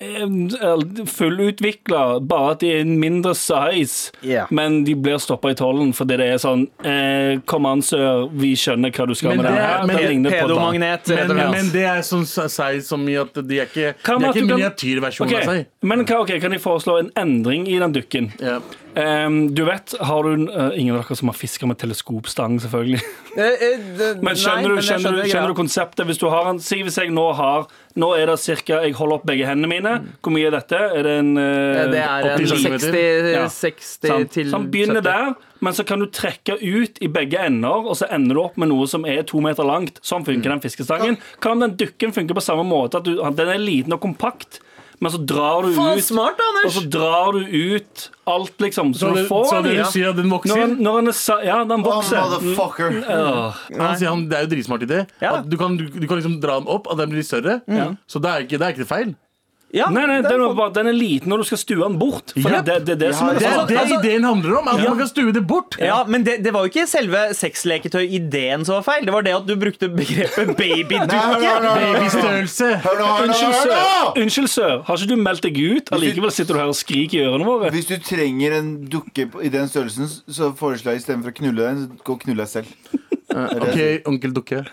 fullutvikla, bare at de er en mindre size, yeah. men de blir stoppa i tollen fordi det er sånn eh, Kom an, sør, vi skjønner hva du skal Men med det er- her. men Det. Pedomagnet, men, og men det er sånn size som i at de er ikke, de er ikke miniatyrversjonen okay. av seg. Men hva, ok, kan jeg foreslå en endring i den dukken? Ja. Em, du vet, har du uh, Ingen av dere som har fiska med teleskopstang, selvfølgelig. Eh, eh, Men skjønner, nei, du, skjønner, du, skjønner du konseptet? Hvis du har en, Si hvis jeg nå har Nå er det cirka Jeg holder opp begge hendene mine. Hvor mye er dette? Er det en uh, Det er en 80 centimeter. 60, Ja. 60 sant? til Så han begynner 70. der, men så kan du trekke ut i begge ender, og så ender du opp med noe som er to meter langt. Sånn funker den fiskestangen. Om den dukken funker på samme måte? At du, den er liten og kompakt, men så drar du Faen, ut smart, Og så drar du ut alt, liksom. Så, Så, du får så den. det du sier at den Når, vokser? han- når han er Ja, den Oh, vokser. motherfucker. Åh. Han sier han, det er jo dritsmart idé. Ja. At du, kan, du, du kan liksom dra den opp, at den blir større. Så det er ikke, det er ikke feil. Ja, Nei, nei, den, er bare, den er liten når du skal stue den bort. For Ja. det, det, det det som er Det er det altså- ideen handler om. At man kan stue det bort. Ja, men det, det var jo ikke selve sexleketøy-ideen som var feil. Det var det at du brukte begrepet babydukke. Babystørrelse. Unnskyld, sør. Unnskyld, sør. Har ikke du meldt deg ut? Allikevel sitter du her og skriker i ørene våre. Hvis du trenger en dukke i den størrelsen, så foreslår jeg istedenfor å knulle den, gå og knulle deg selv. OK, onkel Dukke.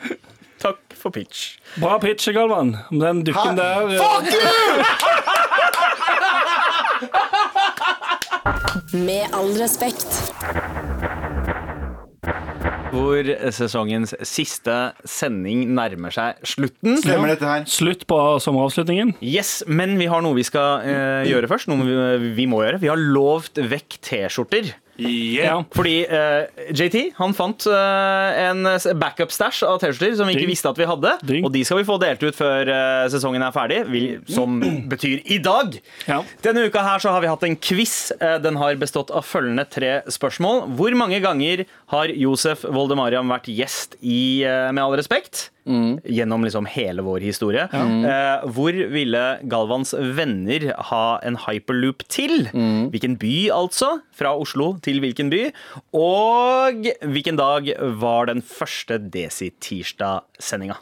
For pitch. Bra pitch, Galvan. Om Den dukken der eh, Fuck you! Med all respekt. Hvor sesongens siste sending nærmer seg slutten. Stemmer dette her? Slutt på sommeravslutningen. Yes, Men vi har noe vi skal eh, gjøre først. Noe vi, vi må gjøre. Vi har lovt vekk T-skjorter. Ja. Fordi eh, JT han fant eh, en backup-stæsj av T-skjorter som vi ikke Ding. visste at vi hadde. Ding. Og de skal vi få delt ut før eh, sesongen er ferdig, vil, som betyr i dag. Ja. Denne uka her så har vi hatt en quiz. Eh, Den har bestått av følgende tre spørsmål. Hvor mange ganger har Josef Voldemariam vært gjest i eh, Med all respekt? Gjennom liksom hele vår historie. Eh, hvor ville Galvans venner ha en hyperloop til? Hvilken by, altså? Fra Oslo til hvilken by? Og hvilken dag var den første Desi-tirsdag-sendinga?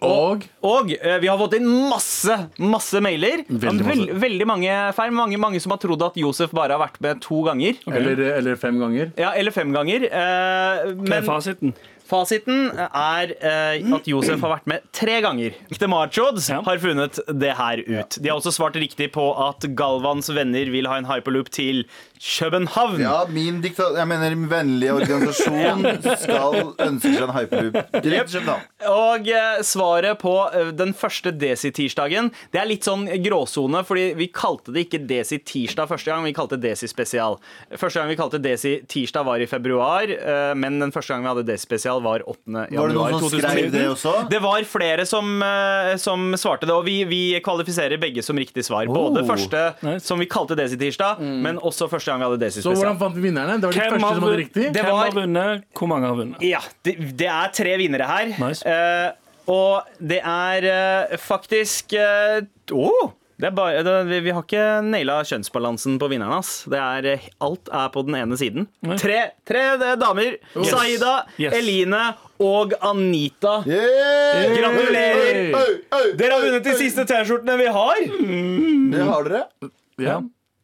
Og Og eh, vi har fått inn masse masse mailer. Veldig masse. Veld, veldig mange feil. Mange, mange som har trodd at Josef bare har vært med to ganger. eller, eller fem ganger. Ja, Eller fem ganger. Eh, Hva er men fasiten? Fasiten er eh, at Josef har vært med tre ganger. The machods Ja. har funnet det her ut. De har også svart riktig på at Galvans venner vil ha en hyperloop til København. Ja, min dikta jeg mener vennlige organisasjon skal ønske seg en hyperloop. København. Og eh, svaret på eh, den første Desi-tirsdagen Det er litt sånn gråsone, fordi vi kalte det ikke Desi-tirsdag første gang, vi kalte det Desi-spesial. Første gang vi kalte Desi-tirsdag var i februar, eh, men den første gang vi hadde Desi-spesial var 8. Var det januar noen som skrev 2019. det også? Det var flere som, eh, som svarte det, og vi, vi kvalifiserer begge som riktig svar. Både Oh. første Nice. som vi kalte Desi-tirsdag, men også første gang vi hadde Så Desi-spesial. hvordan fant vi vinnerne? Det var de Hvem første som hadde riktig. Det hvem var- har vunnet? Hvor mange har vunnet? Ja, det, det er tre vinnere her. Nice. Eh, og det er eh, faktisk eh, Å! Det er bare, det, vi, vi har ikke naila kjønnsbalansen på vinneren. er, eh, alt er på den ene siden. Tre, tre damer! damer. Saida, Yes. Eline og Anita. Yeah! Gratulerer! Dere har vunnet de siste T-skjortene vi har. Det har dere. Ja.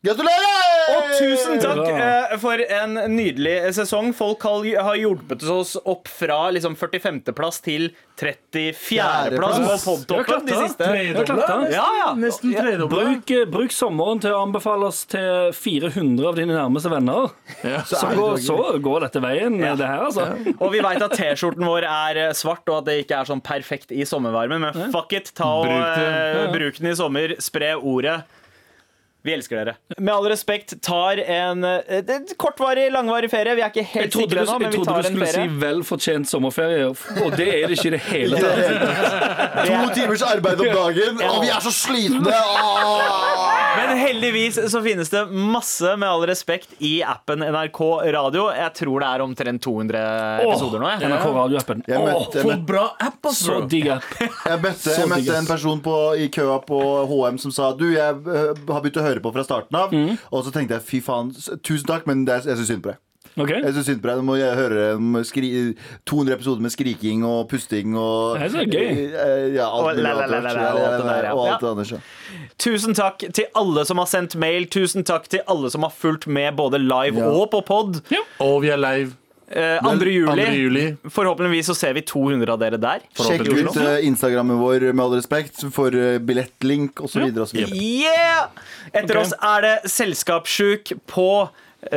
Gratulerer! Og tusen takk eh, for en nydelig sesong. Folk har, har hjulpet oss opp fra liksom 45.-plass til 34.-plass på podtoppen de Ja, siste. Ja, ja. Nesten tredobla. Bruk, eh, bruk sommeren til å anbefale oss til 400 av dine nærmeste venner. Ja. Så går, så går dette veien, Ja. det her, altså. Og vi veit at T-skjorten vår er eh, svart, og at det ikke er sånn perfekt i sommervarmen, men fuck it. Ta og Bruk eh, bruk den i sommer. Spre ordet. Vi elsker dere. Med all respekt tar en eh, kortvarig, langvarig ferie. Vi er ikke helt sikre ennå, men jeg trodde du skulle si ferie. velfortjent sommerferie, og det er det ikke i det hele tatt. To timers arbeid om dagen, og vi er så slitne! Åh! Men heldigvis så finnes det masse, med all respekt, i appen NRK Radio. Jeg tror det er omtrent 200 episoder nå. Jeg. NRK Radio-appen. For bra app, ass, så digg app. jeg møtte, jeg møtte en person på, i køa på HM som sa Du, jeg øh, har begynt å høre på fra starten av. Mm. Og så tenkte jeg fy faen, tusen takk, men det er, jeg syns synd på deg. Ok? Jeg synes synd på deg Du må høre skri 200 episoder med skriking og pusting og Det er så gøy. Ja, alt Og alt det ja. Ja. andre. Tusen takk til alle som har sendt mail. Tusen takk til alle som har fulgt med både live Ja. og på pod. Og vi er live. Eh, 2. juli. 2. juli. Forhåpentligvis så ser vi 200 av dere der. Sjekk ut eh, Instagrammen vår med all respekt for eh, billettlink osv. Ja. Yeah! Etter okay. oss er det Selskapssjuk på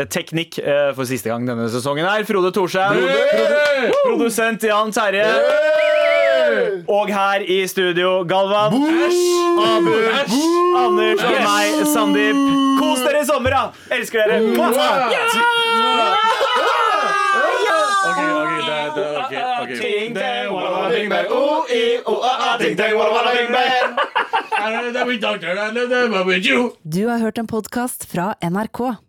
teknikk eh, for siste gang denne sesongen her. Frode Thorshaug. Produ produsent Jan Terje. Og her i studio, Galvan. Abu. Anders og meg, Sandeep. Kos dere i sommer, da! Elsker dere. Er- er-. Ting, tang, walla, walla, bing, bang. I, ah, ah, ting, tang, walla, walla, bing, bang. Du har hørt en podkast fra NRK.